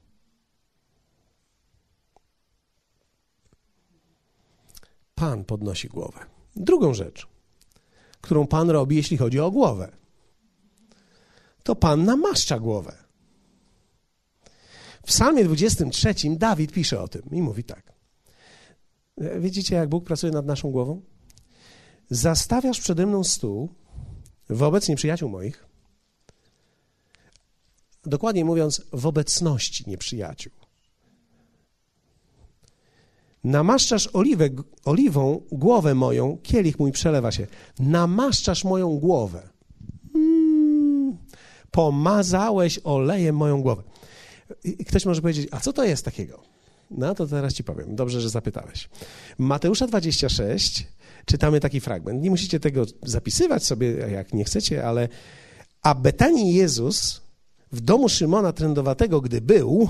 Pan podnosi głowę. Drugą rzecz, którą Pan robi, jeśli chodzi o głowę, to Pan namaszcza głowę. W Psalmie 23 Dawid pisze o tym i mówi tak. Widzicie, jak Bóg pracuje nad naszą głową? Zastawiasz przede mną stół wobec nieprzyjaciół moich, dokładnie mówiąc, w obecności nieprzyjaciół. Namaszczasz oliwę, oliwą głowę moją, kielich mój przelewa się. Namaszczasz moją głowę. Mm, pomazałeś olejem moją głowę. I ktoś może powiedzieć, a co to jest takiego? No to teraz ci powiem. Dobrze, że zapytałeś. Mateusza 26 czytamy taki fragment. Nie musicie tego zapisywać sobie, jak nie chcecie, ale a Betanii Jezus w domu Szymona Trędowatego, gdy był,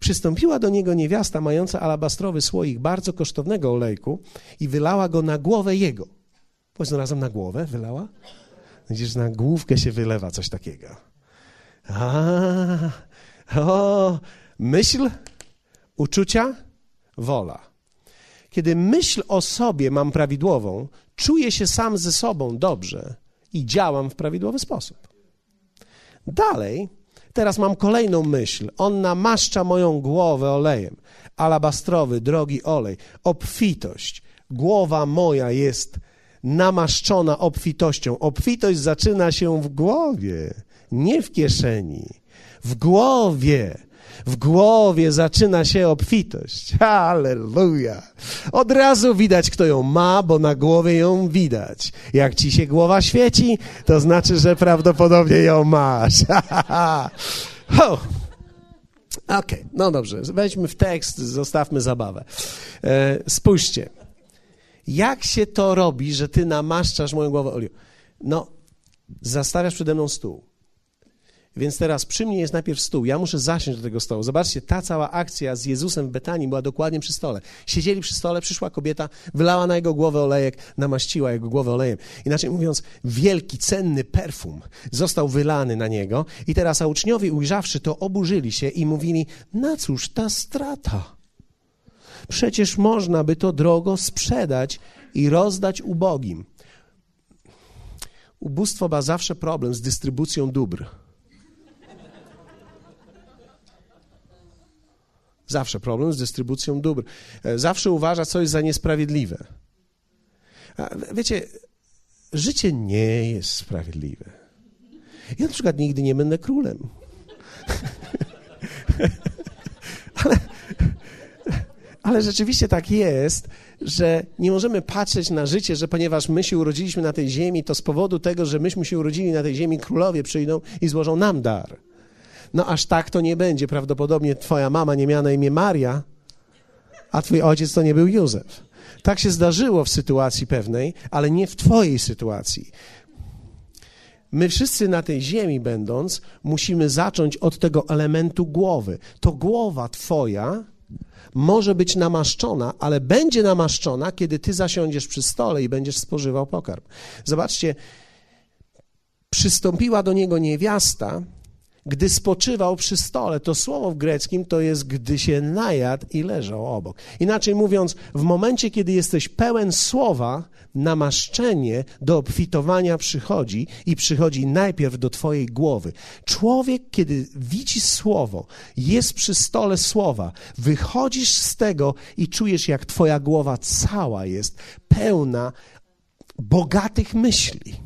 przystąpiła do niego niewiasta mająca alabastrowy słoik bardzo kosztownego olejku i wylała go na głowę jego. Powiedz razem na głowę wylała? Widzisz, na główkę się wylewa coś takiego. A, o, myśl, uczucia, wola. Kiedy myśl o sobie mam prawidłową, czuję się sam ze sobą dobrze i działam w prawidłowy sposób. Dalej, teraz mam kolejną myśl. On namaszcza moją głowę olejem. Alabastrowy, drogi olej, obfitość. Głowa moja jest namaszczona obfitością. Obfitość zaczyna się w głowie, nie w kieszeni. W głowie. W głowie zaczyna się obfitość. Halleluja. Od razu widać, kto ją ma, bo na głowie ją widać. Jak ci się głowa świeci, to znaczy, że prawdopodobnie ją masz. Okej, okay, no dobrze. Weźmy w tekst, zostawmy zabawę. E, spójrzcie. Jak się to robi, że ty namaszczasz moją głowę olią? No, zastawiasz przede mną stół więc teraz przy mnie jest najpierw stół. Ja muszę zasiąść do tego stołu. Zobaczcie, ta cała akcja z Jezusem w Betanii była dokładnie przy stole. Siedzieli przy stole, przyszła kobieta, wylała na jego głowę olejek, namaściła jego głowę olejem. Inaczej mówiąc, wielki, cenny perfum został wylany na niego i teraz a uczniowie ujrzawszy to oburzyli się i mówili, na cóż ta strata? Przecież można by to drogo sprzedać i rozdać ubogim. Ubóstwo ma zawsze problem z dystrybucją dóbr. Zawsze problem z dystrybucją dóbr. E, zawsze uważa coś za niesprawiedliwe. A wiecie, życie nie jest sprawiedliwe. Ja na przykład nigdy nie będę królem. ale, ale rzeczywiście tak jest, że nie możemy patrzeć na życie, że ponieważ my się urodziliśmy na tej ziemi, to z powodu tego, że myśmy się urodzili na tej ziemi, królowie przyjdą i złożą nam dar. No aż tak to nie będzie. Prawdopodobnie twoja mama nie miała na imię Maria, a twój ojciec to nie był Józef. Tak się zdarzyło w sytuacji pewnej, ale nie w twojej sytuacji. My wszyscy na tej ziemi będąc, musimy zacząć od tego elementu głowy. To głowa twoja może być namaszczona, ale będzie namaszczona, kiedy ty zasiądziesz przy stole i będziesz spożywał pokarm. Zobaczcie, przystąpiła do niego niewiasta, gdy spoczywał przy stole. To słowo w greckim to jest gdy się najadł i leżał obok. Inaczej mówiąc, w momencie, kiedy jesteś pełen słowa, namaszczenie do obfitowania przychodzi i przychodzi najpierw do twojej głowy. Człowiek, kiedy widzi słowo, jest przy stole słowa, wychodzisz z tego i czujesz, jak twoja głowa cała jest pełna bogatych myśli.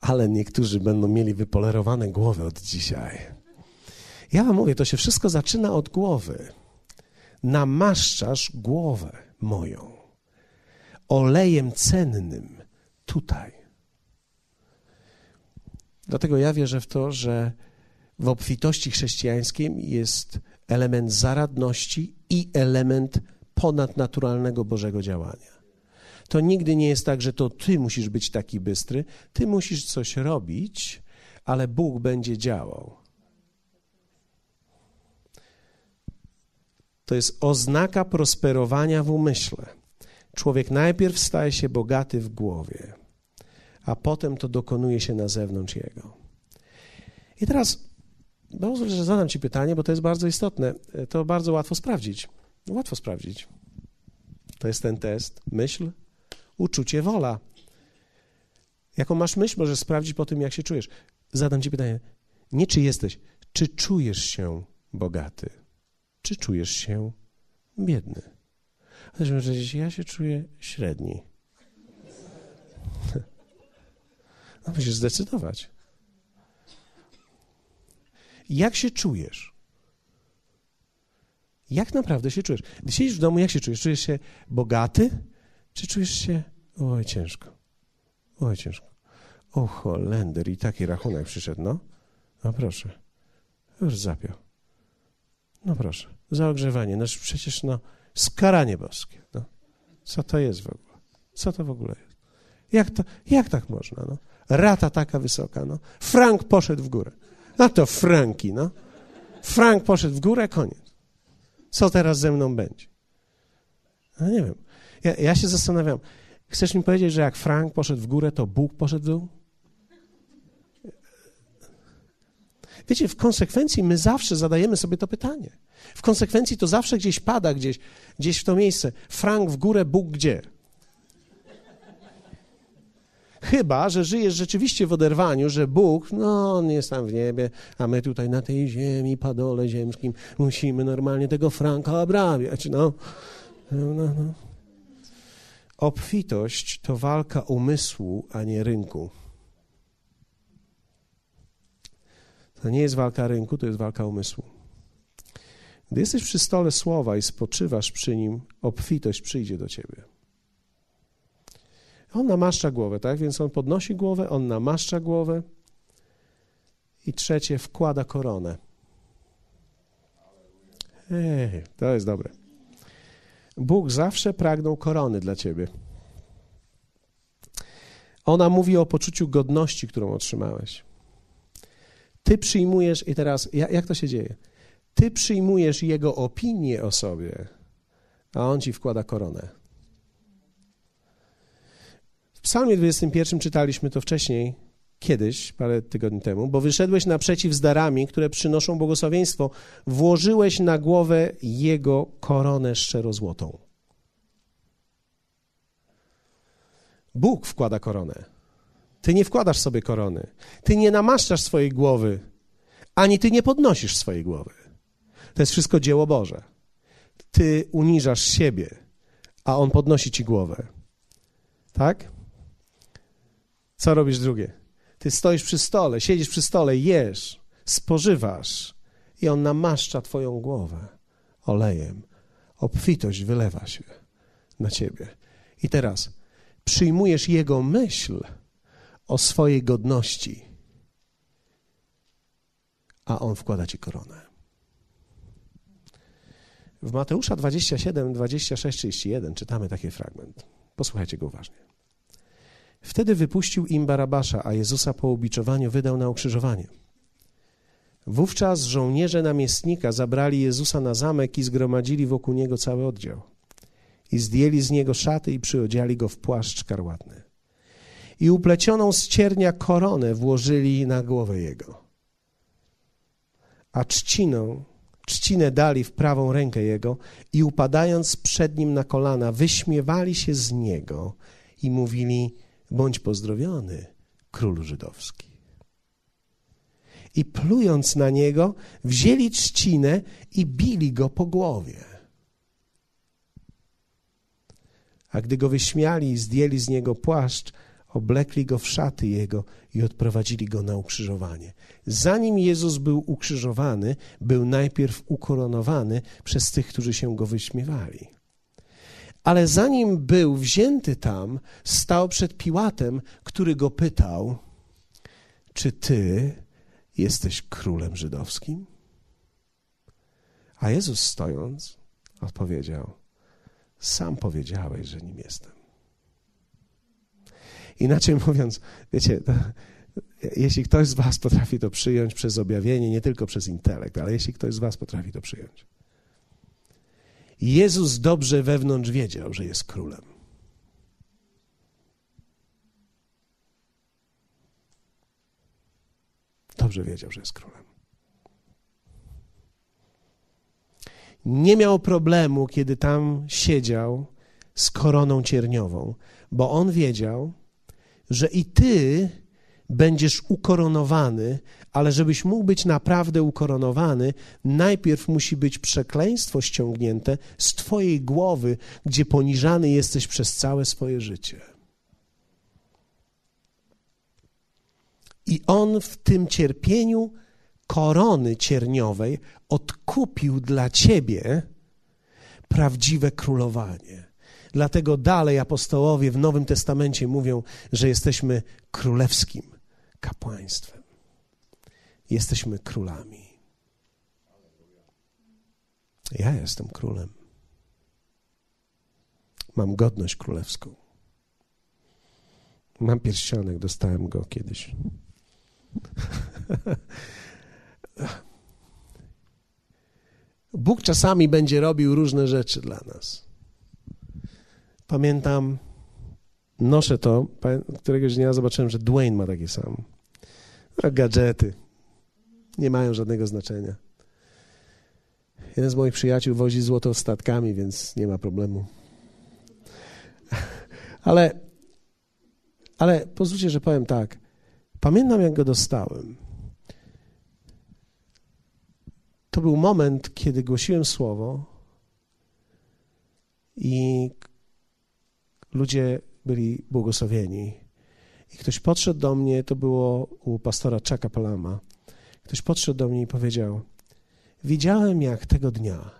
Ale niektórzy będą mieli wypolerowane głowy od dzisiaj. Ja wam mówię, to się wszystko zaczyna od głowy. Namaszczasz głowę moją olejem cennym tutaj. Dlatego ja wierzę w to, że w obfitości chrześcijańskiej jest element zaradności i element ponadnaturalnego Bożego działania. To nigdy nie jest tak, że to ty musisz być taki bystry, ty musisz coś robić, ale Bóg będzie działał. To jest oznaka prosperowania w umyśle. Człowiek najpierw staje się bogaty w głowie, a potem to dokonuje się na zewnątrz jego. I teraz pozwól, że zadam Ci pytanie, bo to jest bardzo istotne. To bardzo łatwo sprawdzić. Łatwo sprawdzić. To jest ten test. Myśl, uczucie, wola. Jaką masz myśl, możesz sprawdzić po tym, jak się czujesz. Zadam Ci pytanie. Nie czy jesteś, czy czujesz się bogaty? Czy czujesz się biedny? Chcesz powiedzieć, ja się czuję średni. No musisz zdecydować. Jak się czujesz? Jak naprawdę się czujesz? Gdy siedzisz w domu, jak się czujesz? Czujesz się bogaty? Czy czujesz się, oj, ciężko, oj, ciężko. O, Holender, i taki rachunek przyszedł, no. No proszę, już zapiął. No proszę, za ogrzewanie, no przecież, no, skaranie boskie, no. Co to jest w ogóle? Co to w ogóle jest? Jak, to, jak tak można, no? Rata taka wysoka, no. Frank poszedł w górę. No to franki, no. Frank poszedł w górę, koniec. Co teraz ze mną będzie? No nie wiem. Ja, ja się zastanawiam, chcesz mi powiedzieć, że jak Frank poszedł w górę, to Bóg poszedł w dół? Wiecie, w konsekwencji my zawsze zadajemy sobie to pytanie. W konsekwencji to zawsze gdzieś pada, gdzieś, gdzieś w to miejsce. Frank w górę, Bóg gdzie? Chyba, że żyjesz rzeczywiście w oderwaniu, że Bóg, no, on jest tam w niebie, a my tutaj na tej ziemi, padole ziemskim, musimy normalnie tego Franka obrabiać, no. no, no, no. Obfitość to walka umysłu, a nie rynku. To nie jest walka rynku, to jest walka umysłu. Gdy jesteś przy stole słowa i spoczywasz przy nim, obfitość przyjdzie do ciebie. On namaszcza głowę, tak? Więc on podnosi głowę, on namaszcza głowę. I trzecie, wkłada koronę. Ej, to jest dobre. Bóg zawsze pragnął korony dla ciebie. Ona mówi o poczuciu godności, którą otrzymałeś. Ty przyjmujesz, i teraz jak to się dzieje? Ty przyjmujesz jego opinię o sobie, a on ci wkłada koronę. W Psalmie 21 czytaliśmy to wcześniej, kiedyś, parę tygodni temu, bo wyszedłeś naprzeciw z darami, które przynoszą błogosławieństwo, włożyłeś na głowę jego koronę szczerozłotą. Bóg wkłada koronę. Ty nie wkładasz sobie korony. Ty nie namaszczasz swojej głowy, ani ty nie podnosisz swojej głowy. To jest wszystko dzieło Boże. Ty uniżasz siebie, a On podnosi ci głowę. Tak? Co robisz drugie? Ty stoisz przy stole, siedzisz przy stole, jesz, spożywasz i On namaszcza twoją głowę olejem. Obfitość wylewa się na ciebie. I teraz przyjmujesz Jego myśl o swojej godności, a On wkłada ci koronę. W Mateusza 27, 26, 31 czytamy taki fragment. Posłuchajcie go uważnie. Wtedy wypuścił im Barabasza, a Jezusa po ubiczowaniu wydał na ukrzyżowanie. Wówczas żołnierze namiestnika zabrali Jezusa na zamek i zgromadzili wokół niego cały oddział. I zdjęli z niego szaty i przyodziali go w płaszcz szkarłatny. I uplecioną z ciernia koronę włożyli na głowę jego. A trzciną trzcinę dali w prawą rękę jego i upadając przed nim na kolana, wyśmiewali się z niego i mówili: Bądź pozdrowiony, królu żydowski. I plując na niego, wzięli trzcinę i bili go po głowie. A gdy go wyśmiali zdjęli z niego płaszcz, oblekli go w szaty jego i odprowadzili go na ukrzyżowanie. Zanim Jezus był ukrzyżowany, był najpierw ukoronowany przez tych, którzy się go wyśmiewali. Ale zanim był wzięty tam, stał przed Piłatem, który go pytał: Czy ty jesteś królem żydowskim? A Jezus stojąc, odpowiedział: Sam powiedziałeś, że nim jestem. Inaczej mówiąc, wiecie, to, jeśli ktoś z Was potrafi to przyjąć przez objawienie, nie tylko przez intelekt, ale jeśli ktoś z Was potrafi to przyjąć. Jezus dobrze wewnątrz wiedział, że jest królem. Dobrze wiedział, że jest królem. Nie miał problemu, kiedy tam siedział z koroną cierniową, bo on wiedział, że i ty będziesz ukoronowany, ale żebyś mógł być naprawdę ukoronowany, najpierw musi być przekleństwo ściągnięte z twojej głowy, gdzie poniżany jesteś przez całe swoje życie. I on w tym cierpieniu korony cierniowej odkupił dla ciebie prawdziwe królowanie. Dlatego dalej apostołowie w Nowym Testamencie mówią, że jesteśmy królewskim kapłaństwem. Jesteśmy królami. Ja jestem królem. Mam godność królewską. Mam pierścionek, dostałem go kiedyś. Bóg czasami będzie robił różne rzeczy dla nas. Pamiętam, noszę to, któregoś dnia zobaczyłem, że Dwayne ma takie samo. A gadżety nie mają żadnego znaczenia. Jeden z moich przyjaciół wozi złoto statkami, więc nie ma problemu. Ale, ale pozwólcie, że powiem tak. Pamiętam, jak go dostałem. To był moment, kiedy głosiłem słowo i ludzie byli błogosławieni. I ktoś podszedł do mnie, to było u pastora Chucka Palama. Ktoś podszedł do mnie i powiedział: Widziałem, jak tego dnia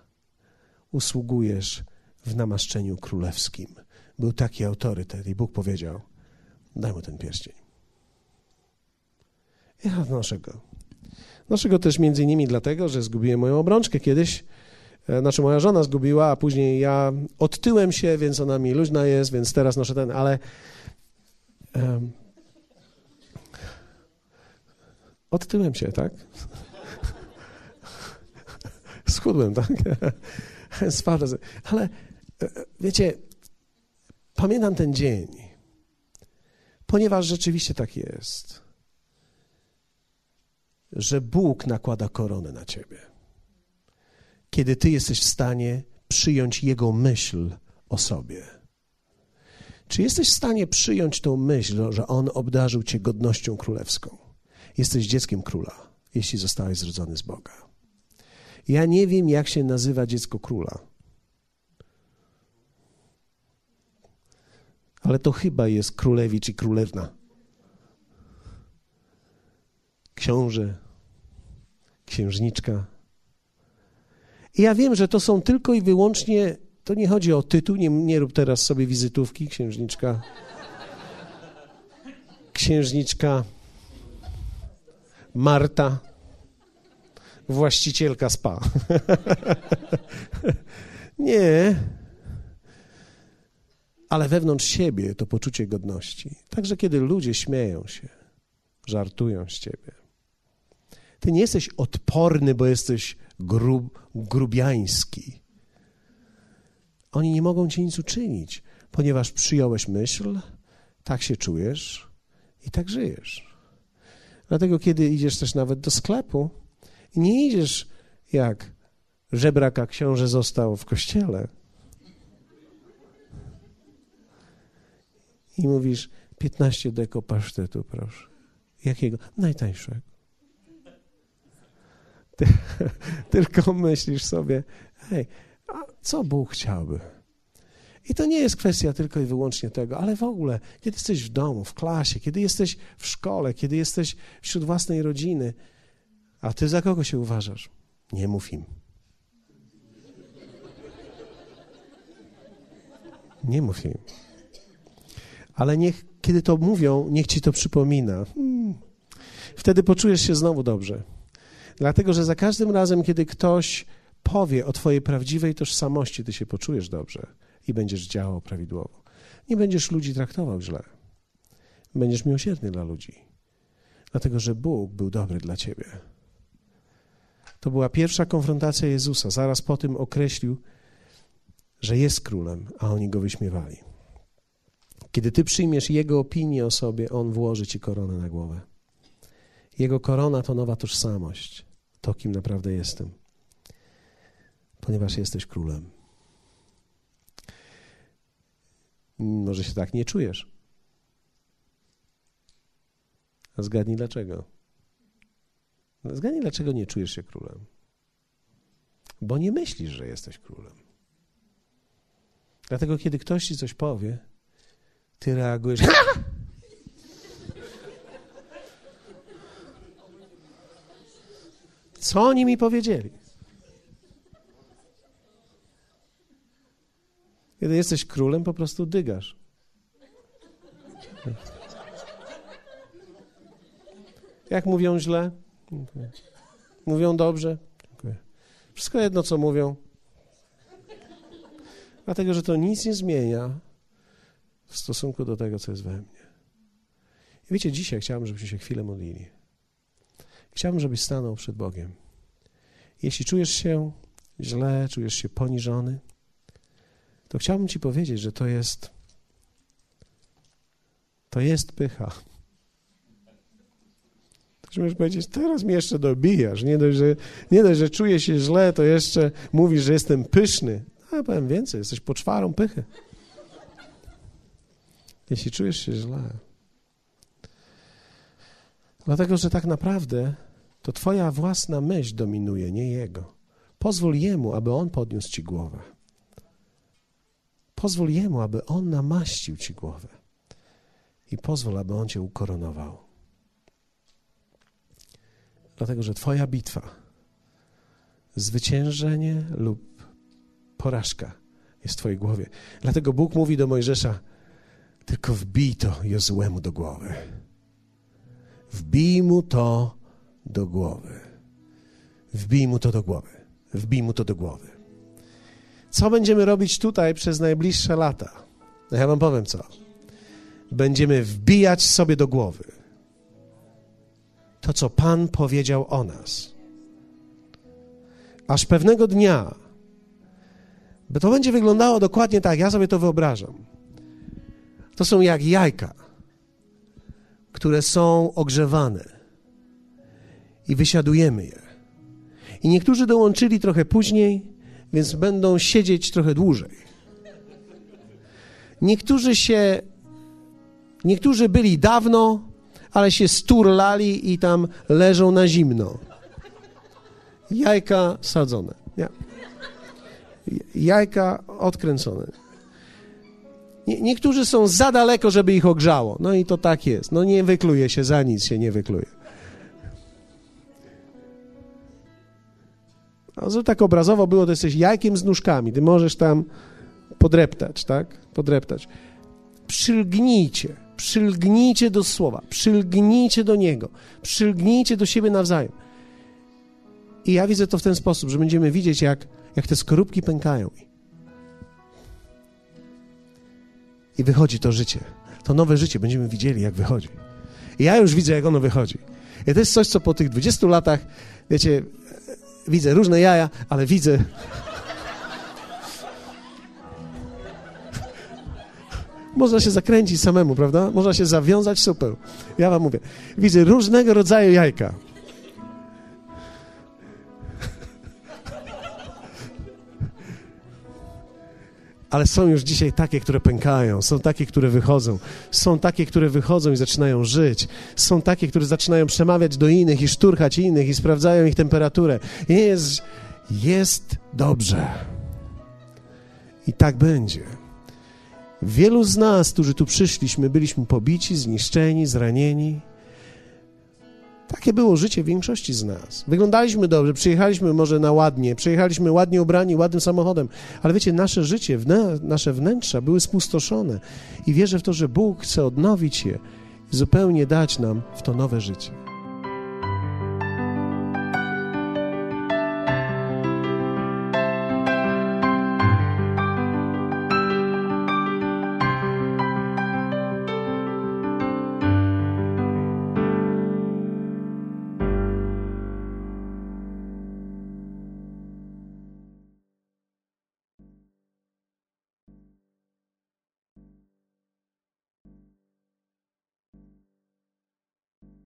usługujesz w namaszczeniu królewskim. Był taki autorytet, i Bóg powiedział: Daj mu ten pierścień. Ja noszę go. Noszę go też między innymi dlatego, że zgubiłem moją obrączkę kiedyś znaczy moja żona zgubiła, a później ja odtyłem się, więc ona mi luźna jest, więc teraz noszę ten, ale um, odtyłem się, tak? Schudłem, tak? ale e, wiecie, pamiętam ten dzień, ponieważ rzeczywiście tak jest, że Bóg nakłada koronę na ciebie kiedy ty jesteś w stanie przyjąć Jego myśl o sobie. Czy jesteś w stanie przyjąć tą myśl, że On obdarzył cię godnością królewską? Jesteś dzieckiem króla, jeśli zostałeś zrodzony z Boga. Ja nie wiem, jak się nazywa dziecko króla. Ale to chyba jest królewicz i królewna. Książę, księżniczka, i ja wiem, że to są tylko i wyłącznie, to nie chodzi o tytuł, nie, nie rób teraz sobie wizytówki, księżniczka. Księżniczka Marta, właścicielka spa. nie. Ale wewnątrz siebie to poczucie godności. Także kiedy ludzie śmieją się, żartują z ciebie, ty nie jesteś odporny, bo jesteś grub, grubiański. Oni nie mogą ci nic uczynić, ponieważ przyjąłeś myśl, tak się czujesz i tak żyjesz. Dlatego, kiedy idziesz też nawet do sklepu, nie idziesz jak żebraka książę został w kościele. I mówisz, 15 deko pasztetu, proszę. Jakiego? Najtańszego. Ty, tylko myślisz sobie, hej, a co Bóg chciałby? I to nie jest kwestia tylko i wyłącznie tego, ale w ogóle, kiedy jesteś w domu, w klasie, kiedy jesteś w szkole, kiedy jesteś wśród własnej rodziny, a ty za kogo się uważasz? Nie mów im. Nie mów im. Ale niech, kiedy to mówią, niech ci to przypomina. Hmm. Wtedy poczujesz się znowu dobrze. Dlatego, że za każdym razem, kiedy ktoś powie o twojej prawdziwej tożsamości, ty się poczujesz dobrze i będziesz działał prawidłowo. Nie będziesz ludzi traktował źle. Będziesz miłosierny dla ludzi. Dlatego, że Bóg był dobry dla ciebie. To była pierwsza konfrontacja Jezusa. Zaraz po tym określił, że jest królem, a oni go wyśmiewali. Kiedy ty przyjmiesz jego opinię o sobie, on włoży ci koronę na głowę. Jego korona to nowa tożsamość, to kim naprawdę jestem, ponieważ jesteś królem. Może się tak nie czujesz. A zgadnij dlaczego. Zgadnij, dlaczego nie czujesz się królem. Bo nie myślisz, że jesteś królem. Dlatego, kiedy ktoś ci coś powie, ty reagujesz. Co oni mi powiedzieli? Kiedy jesteś królem, po prostu dygasz. Jak mówią źle? Mówią dobrze? Wszystko jedno, co mówią. Dlatego, że to nic nie zmienia w stosunku do tego, co jest we mnie. I wiecie, dzisiaj chciałbym, żebyśmy się chwilę modlili. Chciałbym, żebyś stanął przed Bogiem. Jeśli czujesz się źle, czujesz się poniżony, to chciałbym Ci powiedzieć, że to jest to jest pycha. Ktoś może powiedzieć, teraz mnie jeszcze dobijasz. Nie dość, że, nie dość, że czuję się źle, to jeszcze mówisz, że jestem pyszny. A powiem więcej, jesteś poczwarą pychy. Jeśli czujesz się źle. Dlatego, że tak naprawdę to Twoja własna myśl dominuje, nie Jego. Pozwól Jemu, aby On podniósł Ci głowę. Pozwól Jemu, aby On namaścił Ci głowę. I pozwól, aby On Cię ukoronował. Dlatego, że Twoja bitwa, zwyciężenie lub porażka jest w Twojej głowie. Dlatego Bóg mówi do Mojżesza, tylko wbij to Jozłemu do głowy. Wbij mu to do głowy. Wbij mu to do głowy. Wbij mu to do głowy. Co będziemy robić tutaj przez najbliższe lata? No ja wam powiem co. Będziemy wbijać sobie do głowy to, co Pan powiedział o nas. Aż pewnego dnia, bo to będzie wyglądało dokładnie tak, ja sobie to wyobrażam. To są jak jajka, które są ogrzewane i wysiadujemy je. I niektórzy dołączyli trochę później, więc będą siedzieć trochę dłużej. Niektórzy się, niektórzy byli dawno, ale się sturlali i tam leżą na zimno. Jajka sadzone. Ja. Jajka odkręcone. Nie, niektórzy są za daleko, żeby ich ogrzało. No i to tak jest. No nie wykluje się, za nic się nie wykluje. A że tak obrazowo było, to jesteś jajkiem z nóżkami. Ty możesz tam podreptać, tak? Podreptać. Przylgnijcie, przylgnijcie do słowa, przylgnijcie do Niego, przylgnijcie do siebie nawzajem. I ja widzę to w ten sposób, że będziemy widzieć, jak, jak te skorupki pękają. I wychodzi to życie. To nowe życie będziemy widzieli, jak wychodzi. I ja już widzę, jak ono wychodzi. I to jest coś, co po tych 20 latach, wiecie, widzę różne jaja, ale widzę. Można się zakręcić samemu, prawda? Można się zawiązać super. Ja wam mówię. Widzę różnego rodzaju jajka. Ale są już dzisiaj takie, które pękają, są takie, które wychodzą, są takie, które wychodzą i zaczynają żyć, są takie, które zaczynają przemawiać do innych i szturchać innych i sprawdzają ich temperaturę. Jest, jest dobrze. I tak będzie. Wielu z nas, którzy tu przyszliśmy, byliśmy pobici, zniszczeni, zranieni. Takie było życie większości z nas. Wyglądaliśmy dobrze, przyjechaliśmy może na ładnie, przyjechaliśmy ładnie ubrani, ładnym samochodem, ale wiecie, nasze życie, nasze wnętrza były spustoszone i wierzę w to, że Bóg chce odnowić je zupełnie dać nam w to nowe życie.